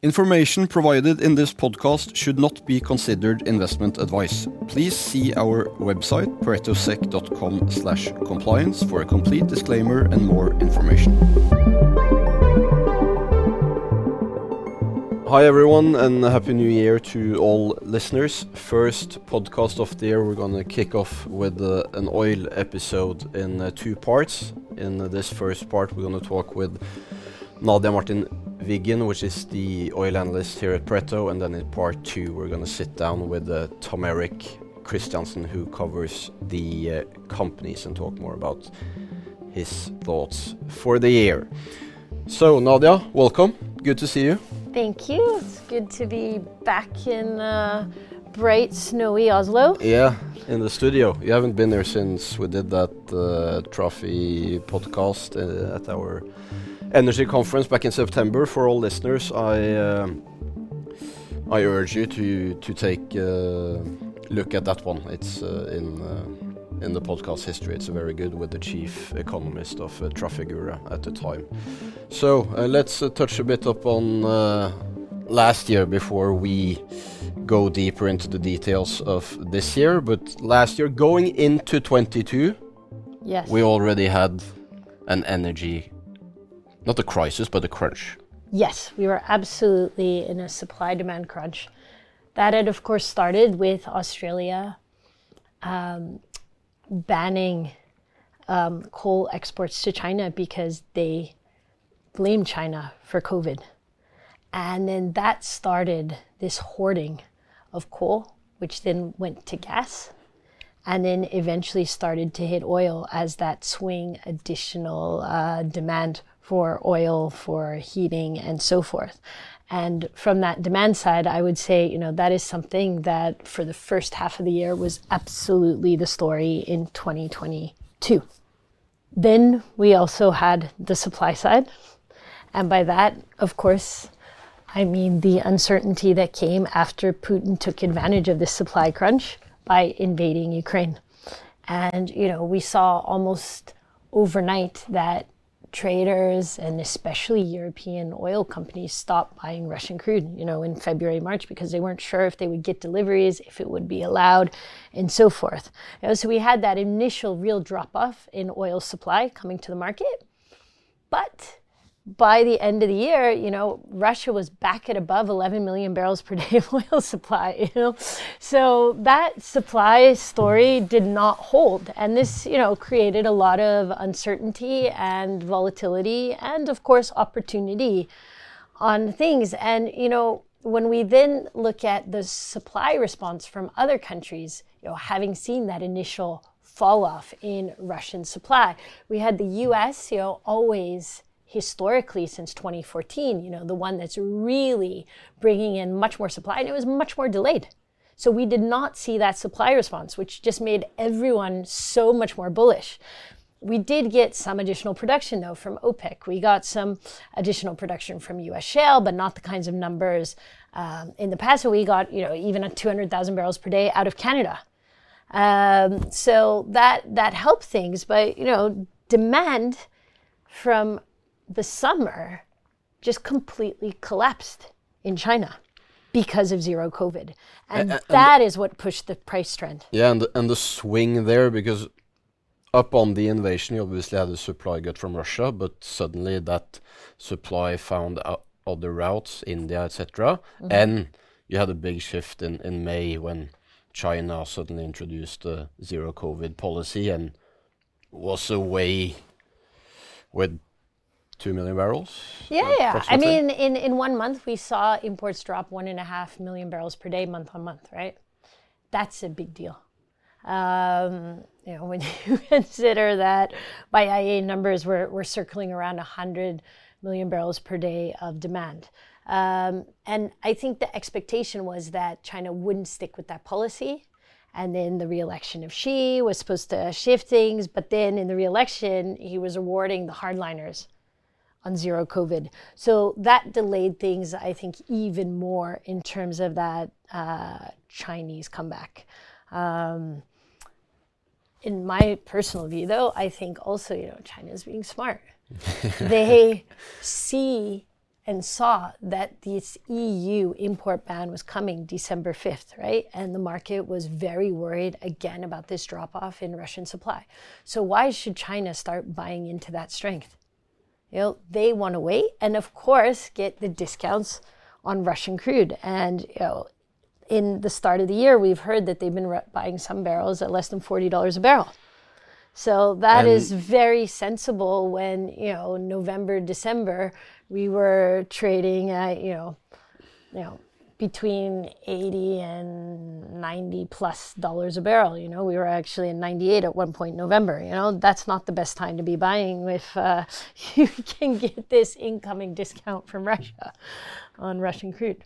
Information provided in this podcast should not be considered investment advice. Please see our website paretosec.com slash compliance for a complete disclaimer and more information. Hi everyone and happy new year to all listeners. First podcast of the year we're going to kick off with uh, an oil episode in uh, two parts. In uh, this first part we're going to talk with Nadia Martin Wiggen, which is the oil analyst here at Pareto, and then in part two, we're going to sit down with uh, Tom Erik Kristiansen, who covers the uh, companies and talk more about his thoughts for the year. So, Nadia, welcome. Good to see you. Thank you. It's good to be back in uh, bright, snowy Oslo. Yeah, in the studio. You haven't been there since we did that uh, trophy podcast uh, at our energy conference back in September. For all listeners, I uh, I urge you to to take a look at that one. It's uh, in uh, in the podcast history. It's very good with the chief economist of uh, Trafigura at the time. So uh, let's uh, touch a bit up on last year before we go deeper into the details of this year. But last year, going into 22, yes, we already had an energy not the crisis, but the crunch. Yes, we were absolutely in a supply demand crunch. That had, of course, started with Australia um, banning um, coal exports to China because they blamed China for COVID. And then that started this hoarding of coal, which then went to gas and then eventually started to hit oil as that swing additional uh, demand for oil, for heating, and so forth. And from that demand side, I would say, you know, that is something that for the first half of the year was absolutely the story in 2022. Then we also had the supply side. And by that, of course, I mean the uncertainty that came after Putin took advantage of this supply crunch by invading Ukraine. And, you know, we saw almost overnight that traders and especially European oil companies stopped buying Russian crude, you know, in February, March, because they weren't sure if they would get deliveries, if it would be allowed, and so forth. You know, so we had that initial real drop off in oil supply coming to the market. But by the end of the year, you know, Russia was back at above 11 million barrels per day of oil supply, you know. So that supply story did not hold. And this, you know, created a lot of uncertainty and volatility and, of course, opportunity on things. And, you know, when we then look at the supply response from other countries, you know, having seen that initial fall off in Russian supply, we had the US, you know, always historically since 2014, you know, the one that's really bringing in much more supply, and it was much more delayed. So we did not see that supply response, which just made everyone so much more bullish. We did get some additional production though from OPEC. We got some additional production from US shale, but not the kinds of numbers um, in the past. So we got, you know, even a 200,000 barrels per day out of Canada. Um, so that that helped things, but you know, demand from the summer just completely collapsed in China because of zero COVID. And, and that is what pushed the price trend. Yeah, and the, and the swing there, because up on the invasion, you obviously had the supply get from Russia, but suddenly that supply found other routes, India, etc. Mm-hmm. And you had a big shift in, in May when China suddenly introduced the zero COVID policy and was away with two million barrels. Yeah, yeah. I mean, in, in one month, we saw imports drop one and a half million barrels per day, month on month, right? That's a big deal. Um, you know, when you consider that by IEA numbers, we're, we're circling around 100 million barrels per day of demand. Um, and I think the expectation was that China wouldn't stick with that policy. And then the reelection of Xi was supposed to shift things, but then in the reelection, he was awarding the hardliners on zero COVID. So that delayed things, I think, even more in terms of that uh, Chinese comeback. Um, in my personal view, though, I think also, you know, China is being smart. they see and saw that this EU import ban was coming December 5th, right? And the market was very worried again about this drop off in Russian supply. So, why should China start buying into that strength? You know, they want to wait and, of course, get the discounts on Russian crude. And, you know, in the start of the year, we've heard that they've been buying some barrels at less than $40 a barrel. So that and is very sensible when, you know, November, December, we were trading at, you know, you know, between 80 and 90 plus dollars a barrel. You know, we were actually in 98 at one point in November. You know, that's not the best time to be buying if uh, you can get this incoming discount from Russia on Russian crude.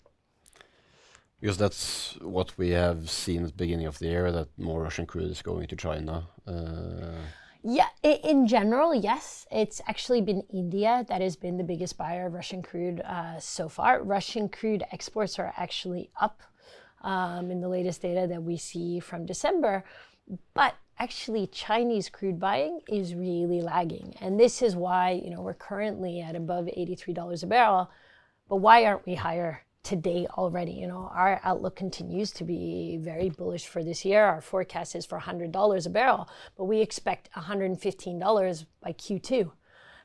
Because that's what we have seen at the beginning of the year, that more Russian crude is going to China. Uh, yeah, in general, yes. It's actually been India that has been the biggest buyer of Russian crude uh, so far. Russian crude exports are actually up um, in the latest data that we see from December. But actually, Chinese crude buying is really lagging. And this is why, you know, we're currently at above $83 a barrel. But why aren't we higher today already. You know, our outlook continues to be very bullish for this year. Our forecast is for $100 a barrel, but we expect $115 by Q2. You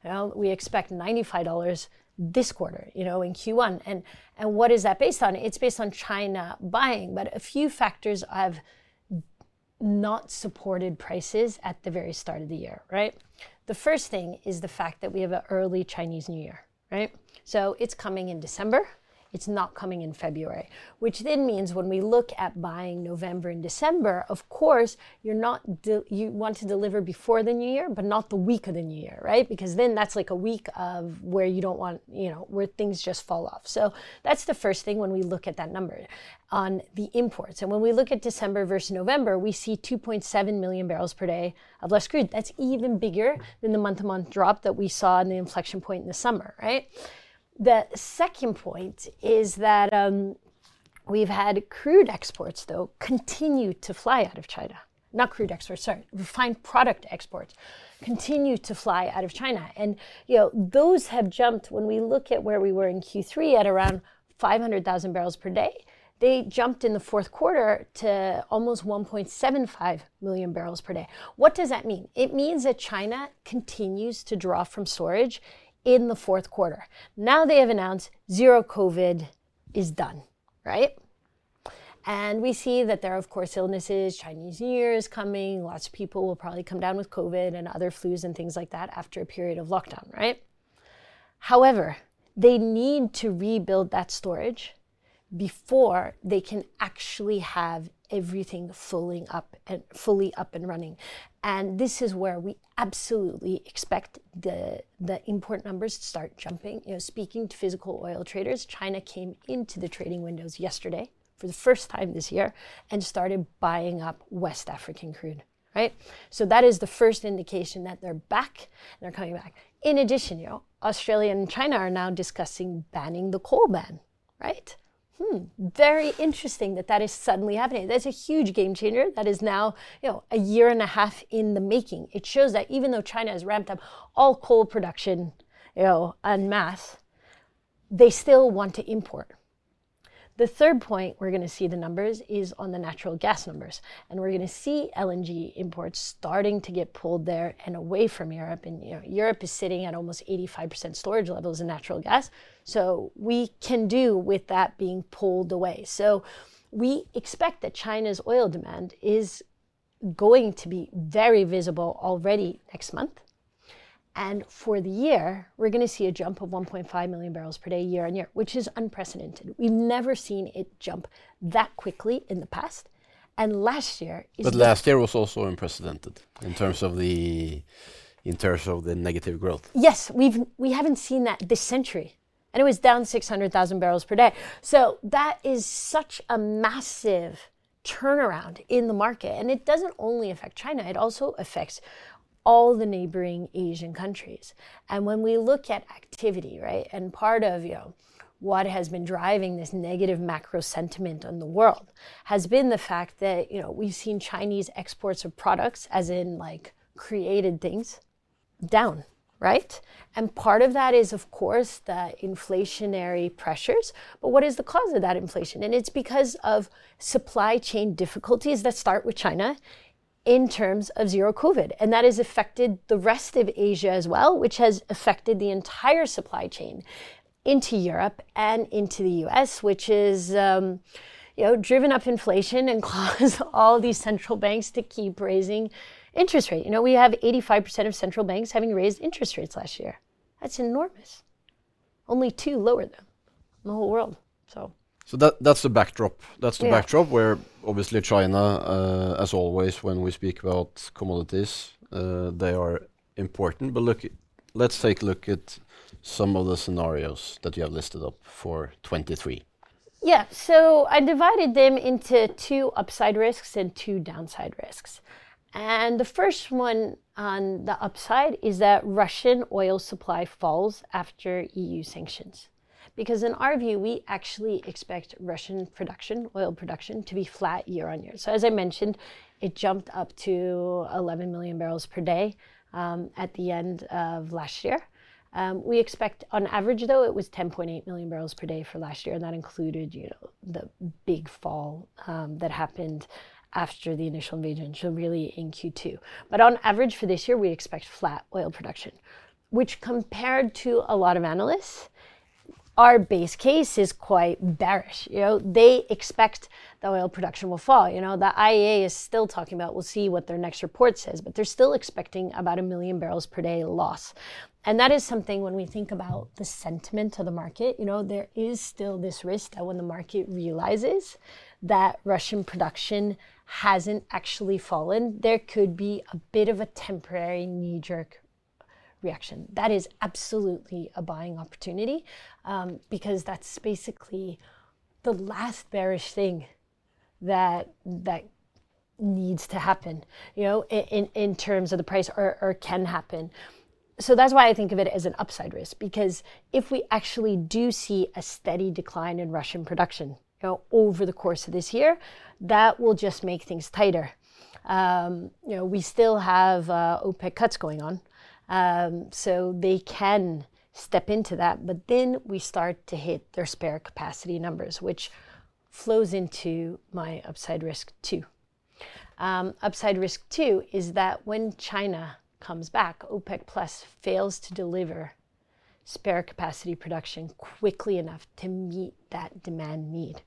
know, we expect $95 this quarter, you know, in Q1. And and what is that based on? It's based on China buying, but a few factors have not supported prices at the very start of the year, right? The first thing is the fact that we have an early Chinese New Year, right? So it's coming in December it's not coming in February, which then means when we look at buying November and December, of course, you're not de- you want to deliver before the new year, but not the week of the new year, right? Because then that's like a week of where you don't want, you know, where things just fall off. So that's the first thing when we look at that number on the imports. And when we look at December versus November, we see 2.7 million barrels per day of less crude. That's even bigger than the month to month drop that we saw in the inflection point in the summer, right? The second point is that um, we've had crude exports, though, continue to fly out of China. Not crude exports, sorry, refined product exports continue to fly out of China. And, you know, those have jumped when we look at where we were in Q3 at around 500,000 barrels per day. They jumped in the fourth quarter to almost 1.75 million barrels per day. What does that mean? It means that China continues to draw from storage in the fourth quarter. Now they have announced zero COVID is done, right? And we see that there are, of course, illnesses. Chinese New Year is coming. Lots of people will probably come down with COVID and other flus and things like that after a period of lockdown, right? However, they need to rebuild that storage before they can actually have everything fully up and fully up and running. And this is where we absolutely expect the the import numbers to start jumping. You know, speaking to physical oil traders, China came into the trading windows yesterday for the first time this year and started buying up West African crude. Right? So that is the first indication that they're back, and they're coming back. In addition, you know, Australia and China are now discussing banning the coal ban, right? Hmm, very interesting that that is suddenly happening. That's a huge game changer. That is now, you know, a year and a half in the making. It shows that even though China has ramped up all coal production, you know, en masse, they still want to import. The third point we're going to see the numbers is on the natural gas numbers. And we're going to see LNG imports starting to get pulled there and away from Europe. And you know, Europe is sitting at almost 85% storage levels in natural gas. So we can do with that being pulled away. So we expect that China's oil demand is going to be very visible already next month. And for the year, we're going to see a jump of 1.5 million barrels per day year on year, which is unprecedented. We've never seen it jump that quickly in the past. And last year But last year was also unprecedented in terms of the in terms of the negative growth. Yes, we've we haven't seen that this century. And it was down 600,000 barrels per day. So that is such a massive turnaround in the market. And it doesn't only affect China, it also affects all the neighboring Asian countries. And when we look at activity, right, and part of, you know, what has been driving this negative macro sentiment on the world has been the fact that, you know, we've seen Chinese exports of products, as in like created things, down, right? And part of that is, of course, the inflationary pressures. But what is the cause of that inflation? And it's because of supply chain difficulties that start with China in terms of zero COVID. And that has affected the rest of Asia as well, which has affected the entire supply chain into Europe and into the US, which is. Um, you know, driven up inflation and caused all these central banks to keep raising interest rate. You know, we have 85% of central banks having raised interest rates last year. That's enormous. Only two lower them in the whole world. So. So that that's the backdrop. That's the yeah. backdrop where obviously China, uh, as always, when we speak about commodities, uh, they are important. But look, let's take a look at some of the scenarios that you have listed up for 23. Yeah, so I divided them into two upside risks and two downside risks. And the first one on the upside is that Russian oil supply falls after EU sanctions. Because in our view, we actually expect Russian production, oil production, to be flat year on year. So, as I mentioned, it jumped up to 11 million barrels per day um, at the end of last year. Um, we expect, on average, though, it was 10.8 million barrels per day for last year, and that included, you know, the big fall um, that happened after the initial invasion, so really in Q2. But on average for this year, we expect flat oil production, which compared to a lot of analysts, our base case is quite bearish. You know, they expect the oil production will fall. You know, the IEA is still talking about, we'll see what their next report says, but they're still expecting about a million barrels per day loss. And that is something when we think about the sentiment of the market, you know, there is still this risk that when the market realizes that Russian production hasn't actually fallen, there could be a bit of a temporary knee jerk reaction. That is absolutely a buying opportunity um, because that's basically the last bearish thing that that needs to happen, you know, in, in terms of the price or, or can happen. So that's why I think of it as an upside risk because if we actually do see a steady decline in Russian production, you know, over the course of this year, that will just make things tighter. Um, you know, we still have uh, OPEC cuts going on, um, so they can step into that. But then we start to hit their spare capacity numbers, which flows into my upside risk two. Um, upside risk two is that when China comes back, OPEC Plus fails to deliver spare capacity production quickly enough to meet that demand need.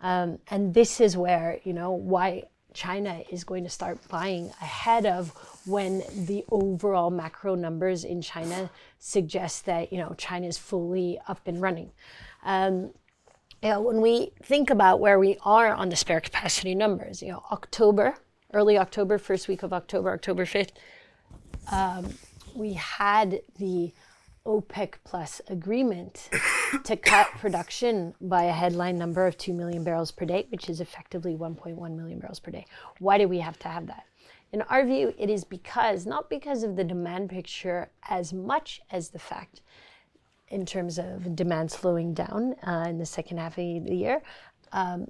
Um, and this is where, you know, why China is going to start buying ahead of when the overall macro numbers in China suggest that, you know, China is fully up and running. Um, you know, when we think about where we are on the spare capacity numbers, you know, October, early October, first week of October, October 5th, um, we had the OPEC plus agreement to cut production by a headline number of 2 million barrels per day, which is effectively 1.1 million barrels per day. Why do we have to have that? In our view, it is because, not because of the demand picture as much as the fact in terms of demand slowing down uh, in the second half of the year, um,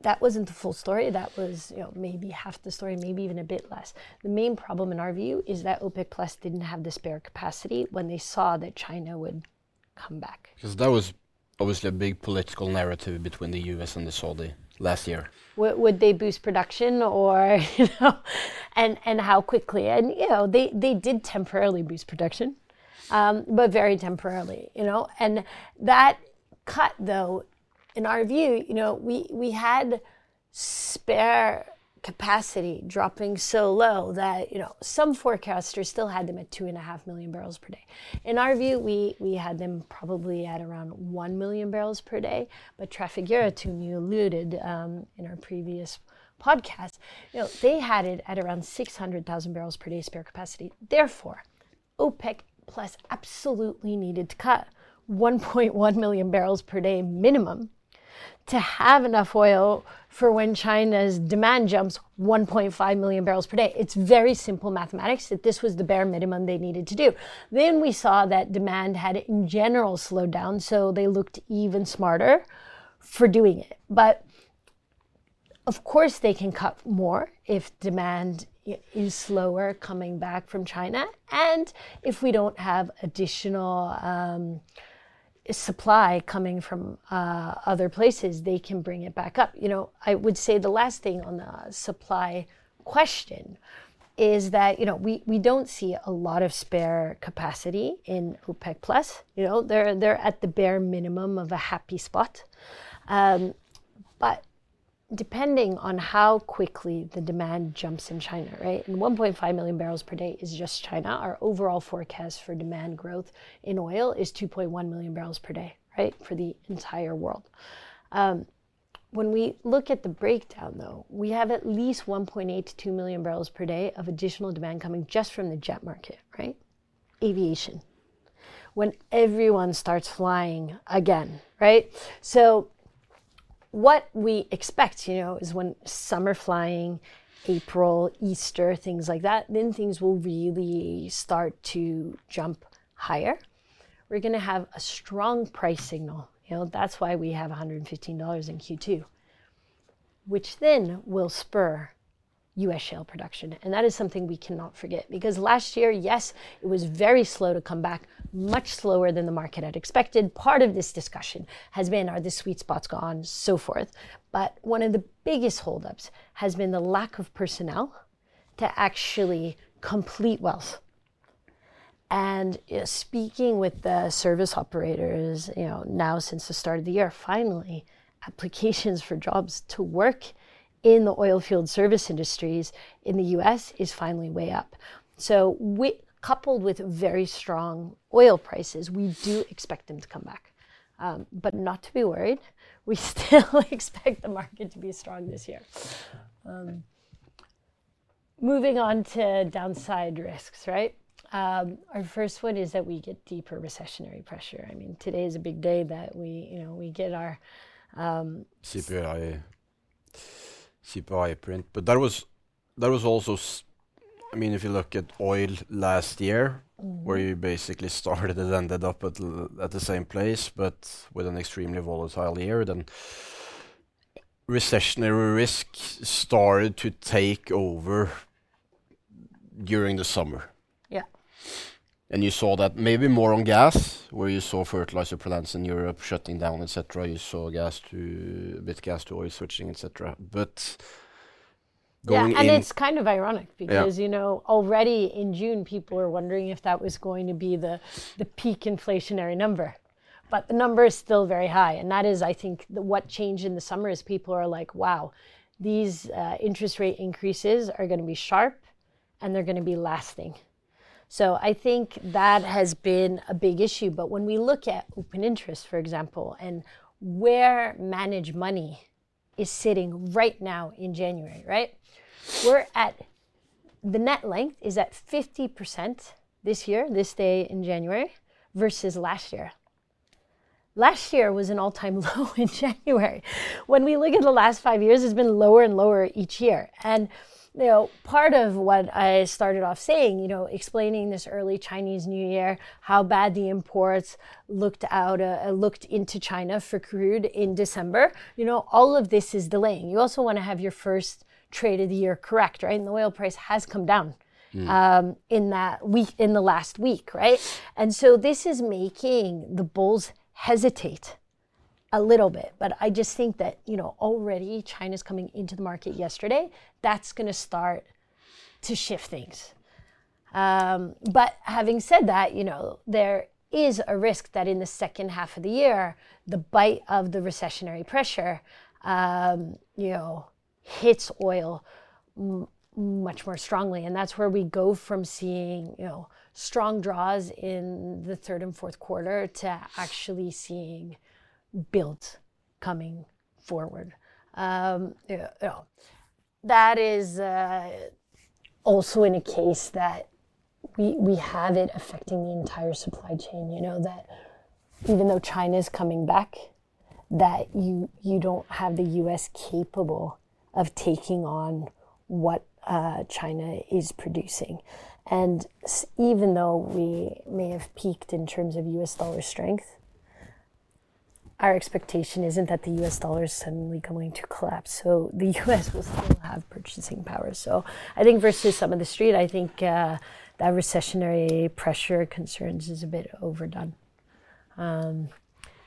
that wasn't the full story. That was, you know, maybe half the story, maybe even a bit less. The main problem in our view is that OPEC Plus didn't have the spare capacity when they saw that China would come back. Because that was obviously a big political narrative between the US and the Saudi last year. W- would they boost production or, you know, and, and how quickly? And, you know, they, they did temporarily boost production, um, but very temporarily, you know, and that cut though in our view, you know, we, we had spare capacity dropping so low that you know some forecasters still had them at two and a half million barrels per day. In our view, we we had them probably at around one million barrels per day. But Trafigura, to you alluded um, in our previous podcast, you know they had it at around six hundred thousand barrels per day spare capacity. Therefore, OPEC plus absolutely needed to cut 1.1 million barrels per day minimum to have enough oil for when China's demand jumps 1.5 million barrels per day. It's very simple mathematics that this was the bare minimum they needed to do. Then we saw that demand had in general slowed down, so they looked even smarter for doing it. But of course, they can cut more if demand is slower coming back from China, and if we don't have additional um, supply coming from uh, other places, they can bring it back up. You know, I would say the last thing on the supply question is that you know we, we don't see a lot of spare capacity in OPEC plus. You know, they're they're at the bare minimum of a happy spot, um, but depending on how quickly the demand jumps in China, right? And 1.5 million barrels per day is just China. Our overall forecast for demand growth in oil is 2.1 million barrels per day, right, for the entire world. Um, when we look at the breakdown, though, we have at least 1.8 to 2 million barrels per day of additional demand coming just from the jet market, right? Aviation. When everyone starts flying again, right? So what we expect, you know, is when summer flying, April, Easter, things like that, then things will really start to jump higher. We're going to have a strong price signal. You know, that's why we have $115 in Q2, which then will spur US shale production. And that is something we cannot forget because last year, yes, it was very slow to come back, much slower than the market had expected. Part of this discussion has been are the sweet spots gone, so forth. But one of the biggest holdups has been the lack of personnel to actually complete wells. And you know, speaking with the service operators, you know, now since the start of the year, finally, applications for jobs to work in the oil field service industries in the US is finally way up. So, we, coupled with very strong oil prices, we do expect them to come back. Um, but not to be worried, we still expect the market to be strong this year. Um, moving on to downside risks, right? Um, our first one is that we get deeper recessionary pressure. I mean, today is a big day that we, you know, we get our um, CPI CPI print. But that was that was also, I mean, if you look at oil last year, mm. where you basically started and ended up at at the same place, but with an extremely volatile year, then recessionary risk started to take over during the summer. And you saw that maybe more on gas, where you saw fertilizer plants in Europe shutting down, etc. You saw gas to a bit gas to oil switching, etc. But yeah, and it's kind of ironic because yeah. you know already in June people were wondering if that was going to be the the peak inflationary number, but the number is still very high, and that is I think the, what changed in the summer is people are like, wow, these uh, interest rate increases are going to be sharp, and they're going to be lasting. So I think that has been a big issue. But when we look at open interest, for example, and where managed money is sitting right now in January, right? We're at the net length is at 50% this year, this day in January, versus last year. Last year was an all time low in January. When we look at the last five years, it's been lower and lower each year. And you know, part of what I started off saying, you know, explaining this early Chinese New Year, how bad the imports looked out, uh, looked into China for crude in December, you know, all of this is delaying. You also want to have your first trade of the year correct, right? And the oil price has come down. Mm. Um, in that week, in the last week, right? And so this is making the bulls hesitate a little bit, but I just think that, you know, already China's coming into the market yesterday. That's going to start to shift things. Um, but having said that, you know, there is a risk that in the second half of the year, the bite of the recessionary pressure, um, you know, hits oil m- much more strongly. And that's where we go from seeing, you know, strong draws in the third and fourth quarter to actually seeing built coming forward. Um, you know, that is uh, also in a case that we, we have it affecting the entire supply chain. You know, that even though China is coming back, that you, you don't have the US capable of taking on what uh, China is producing. And even though we may have peaked in terms of US dollar strength, our expectation isn't that the US dollar is suddenly going to collapse. So the US will still have purchasing power. So I think versus some of the street, I think uh, that recessionary pressure concerns is a bit overdone. Um,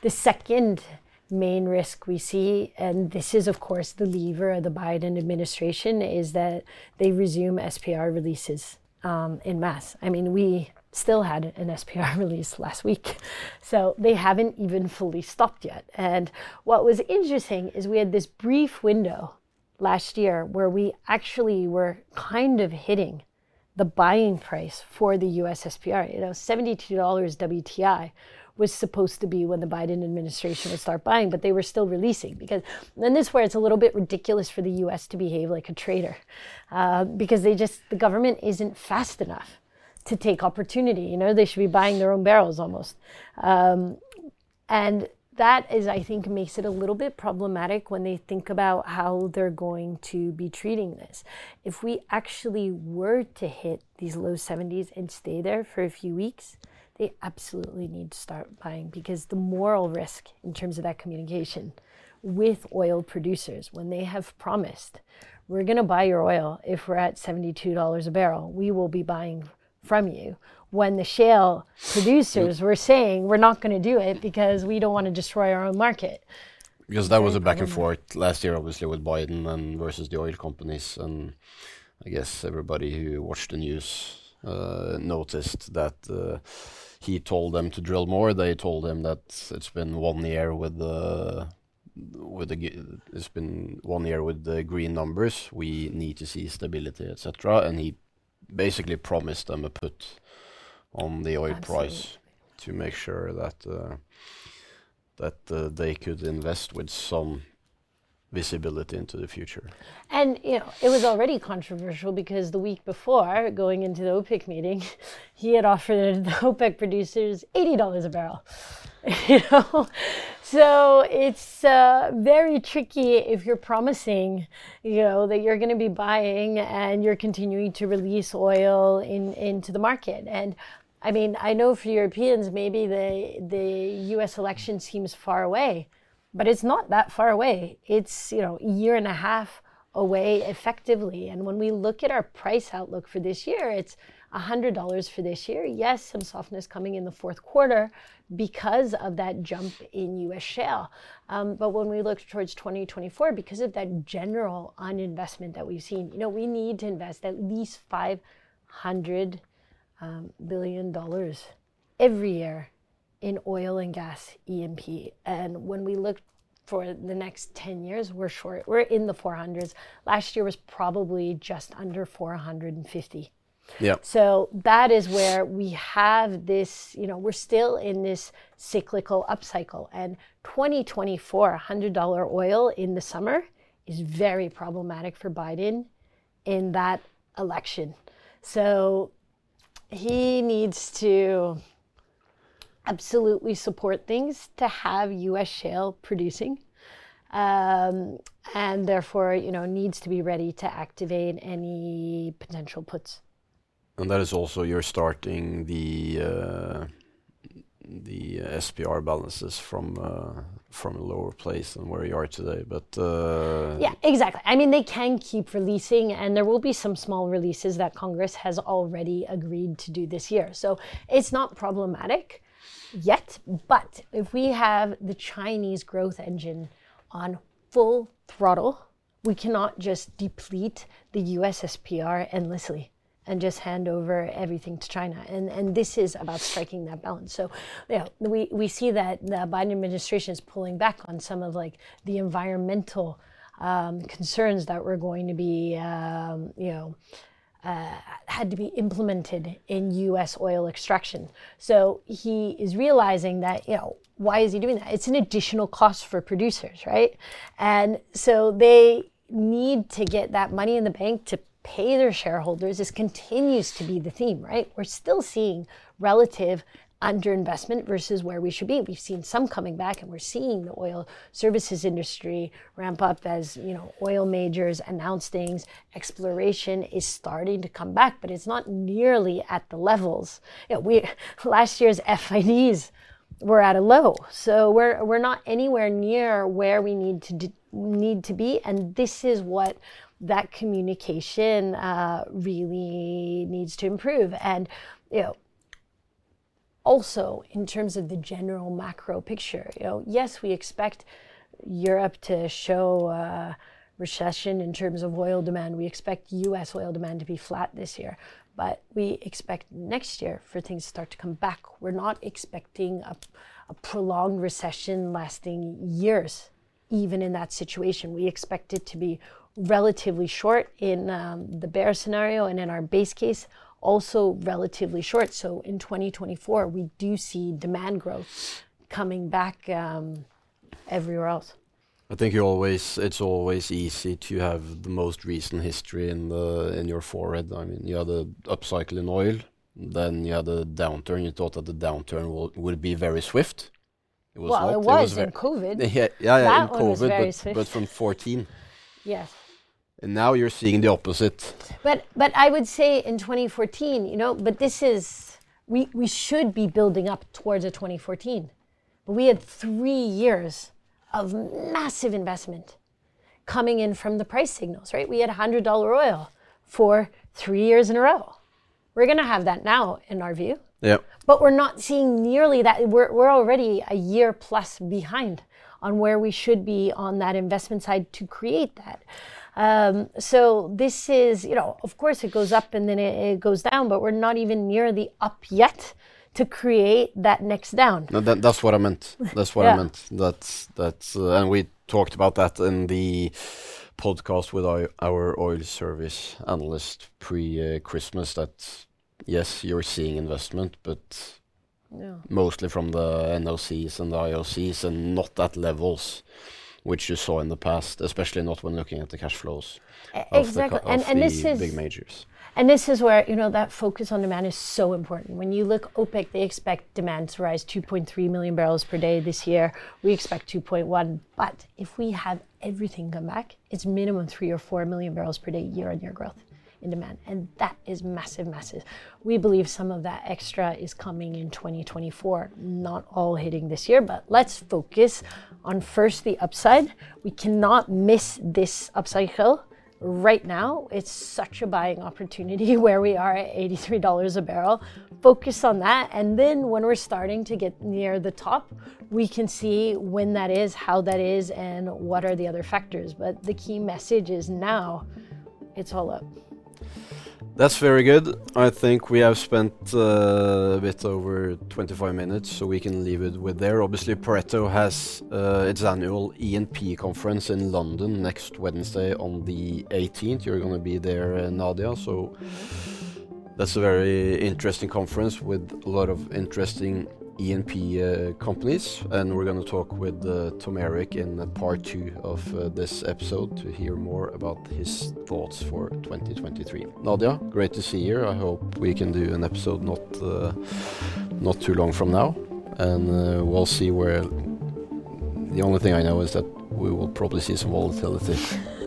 the second main risk we see, and this is, of course, the lever of the Biden administration, is that they resume SPR releases um, in mass. I mean, we still had an SPR release last week. So they haven't even fully stopped yet. And what was interesting is we had this brief window last year where we actually were kind of hitting the buying price for the US SPR. You know, $72 WTI was supposed to be when the Biden administration would start buying, but they were still releasing because then this is where it's a little bit ridiculous for the U.S. to behave like a trader, uh, because they just the government isn't fast enough to take opportunity. You know, they should be buying their own barrels almost, um, and that is, I think, makes it a little bit problematic when they think about how they're going to be treating this. If we actually were to hit these low 70s and stay there for a few weeks, they absolutely need to start buying because the moral risk in terms of that communication with oil producers when they have promised we're going to buy your oil if we're at $72 a barrel we will be buying from you when the shale producers were saying we're not going to do it because we don't want to destroy our own market because that was a back and forth last year obviously with biden and versus the oil companies and i guess everybody who watched the news uh, noticed that uh, he told them to drill more. They told him that it's been one year with the with the it's been one year with the green numbers. We need to see stability, etc. And he basically promised them a put on the oil Absolutely. price to make sure that uh, that uh, they could invest with some visibility into the future. And you know, it was already controversial because the week before, going into the OPEC meeting, he had offered the OPEC producers eighty dollars a barrel. you know, so it's uh, very tricky if you're promising, you know, that you're going to be buying and you're continuing to release oil in into the market. And I mean, I know for Europeans, maybe the the U.S. election seems far away but it's not that far away. It's, you know, a year and a half away effectively. And when we look at our price outlook for this year, it's $100 for this year. Yes, some softness coming in the fourth quarter because of that jump in US shale. Um, but when we look towards 2024, because of that general uninvestment that we've seen, you know, we need to invest at least 500 um, billion dollars every year in oil and gas E&P. And when we look for the next 10 years, we're short. We're in the 400s. Last year was probably just under 450. Yeah. So that is where we have this, you know, we're still in this cyclical upcycle. And 2024, $100 oil in the summer is very problematic for Biden in that election. So he needs to absolutely support things to have U.S. shale producing, um, and therefore, you know, needs to be ready to activate any potential puts. And that is also you're starting the uh, the SPR balances from uh, from a lower place than where you are today. But uh, yeah, exactly. I mean, they can keep releasing, and there will be some small releases that Congress has already agreed to do this year. So it's not problematic yet. But if we have the Chinese growth engine on full throttle, we cannot just deplete the US SPR endlessly and just hand over everything to China. And and this is about striking that balance. So yeah, we, we see that the Biden administration is pulling back on some of like the environmental um, concerns that were going to be um, you know uh, had to be implemented in U.S. oil extraction. So he is realizing that, you know, why is he doing that? It's an additional cost for producers, right? And so they need to get that money in the bank to pay their shareholders. This continues to be the theme, right? We're still seeing relative underinvestment versus where we should be. We've seen some coming back, and we're seeing the oil services industry ramp up as you know oil majors announce things. Exploration is starting to come back, but it's not nearly at the levels. You know, we last year's FIDs we're at a low. So we're we're not anywhere near where we need to d- need to be, and this is what that communication uh, really needs to improve. And you know, also in terms of the general macro picture, you know, yes, we expect Europe to show. Uh, recession in terms of oil demand. We expect US oil demand to be flat this year, but we expect next year for things to start to come back. We're not expecting a, a prolonged recession lasting years, even in that situation. We expect it to be relatively short in um, the bear scenario and in our base case also relatively short so in 2024 we do see demand growth coming back um, everywhere else I think you always it's always easy to have the most recent history in the in your forehead. I mean, you had the upcycle in oil, then you had the downturn. You thought that the downturn will, would be very swift. It was well, not. it was, it was in COVID. Yeah, yeah, yeah that in COVID, but, but from 14. Yes. And now you're seeing the opposite. But but I would say in 2014, you know, but this is we we should be building up towards a 2014. But we had three years of massive investment coming in from the price signals, right? We had $100 oil for three years in a row. We're going to have that now, in our view. Yeah. But we're not seeing nearly that. We're, we're already a year plus behind on where we should be on that investment side to create that. Um, so this is, you know, of course it goes up and then it, it goes down, but we're not even near the up yet to create that next down. No, that, that's what I meant. That's what yeah. I meant. That's that's uh, and we talked about that in the podcast with our, our oil service analyst pre uh, Christmas. That yes, you're seeing investment, but yeah. mostly from the NOCs and the IOCs, and not at levels which you saw in the past, especially not when looking at the cash flows. Exactly, of the, of and, and this is big majors. And this is where, you know, that focus on demand is so important. When you look OPEC, they expect demand to rise 2.3 million barrels per day this year. We expect 2.1. But if we have everything come back, it's minimum 3 or 4 million barrels per day year on year growth in demand. And that is massive, massive. We believe some of that extra is coming in 2024, not all hitting this year, but let's focus on first the upside. We cannot miss this upcycle right now it's such a buying opportunity where we are at $83 a barrel focus on that and then when we're starting to get near the top we can see when that is how that is and what are the other factors but the key message is now it's all up that's very good. I think we have spent uh, a bit over 25 minutes, so we can leave it with there. Obviously, Pareto has uh, its annual E&P conference in London next Wednesday on the 18th. You're going to be there, uh, Nadia, so that's a very interesting conference with a lot of interesting E&P uh, companies, and we're going to talk with uh, Tom Erik in part two of uh, this episode to hear more about his thoughts for 2023. Nadia, great to see you. I hope we can do an episode not not too long from now, and we'll see where. The only thing I know is that we will probably see some volatility.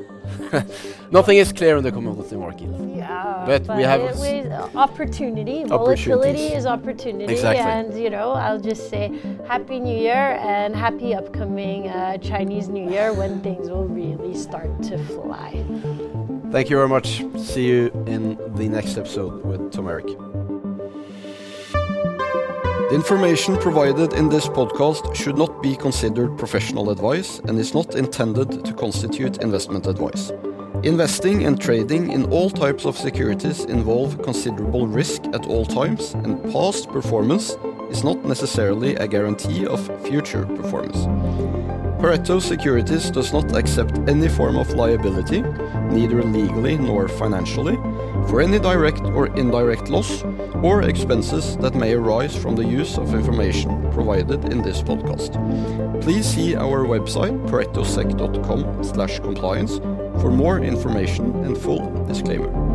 Nothing is clear in the commodity market. Yeah, but, but we have it, opportunity. Volatility is opportunity, exactly. and you know, I'll just say Happy New Year and happy upcoming uh, Chinese New Year when things will really start to fly. Thank you very much. See you in the next episode with Tom Erik. The information provided in this podcast should not be considered professional advice and is not intended to constitute investment advice. Investing and trading in all types of securities involve considerable risk at all times, and past performance is not necessarily a guarantee of future performance. Pareto Securities does not accept any form of liability, neither legally nor financially, for any direct or indirect loss or expenses that may arise from the use of information provided in this podcast. Please see our website paretosec.com/compliance for more information and full disclaimer.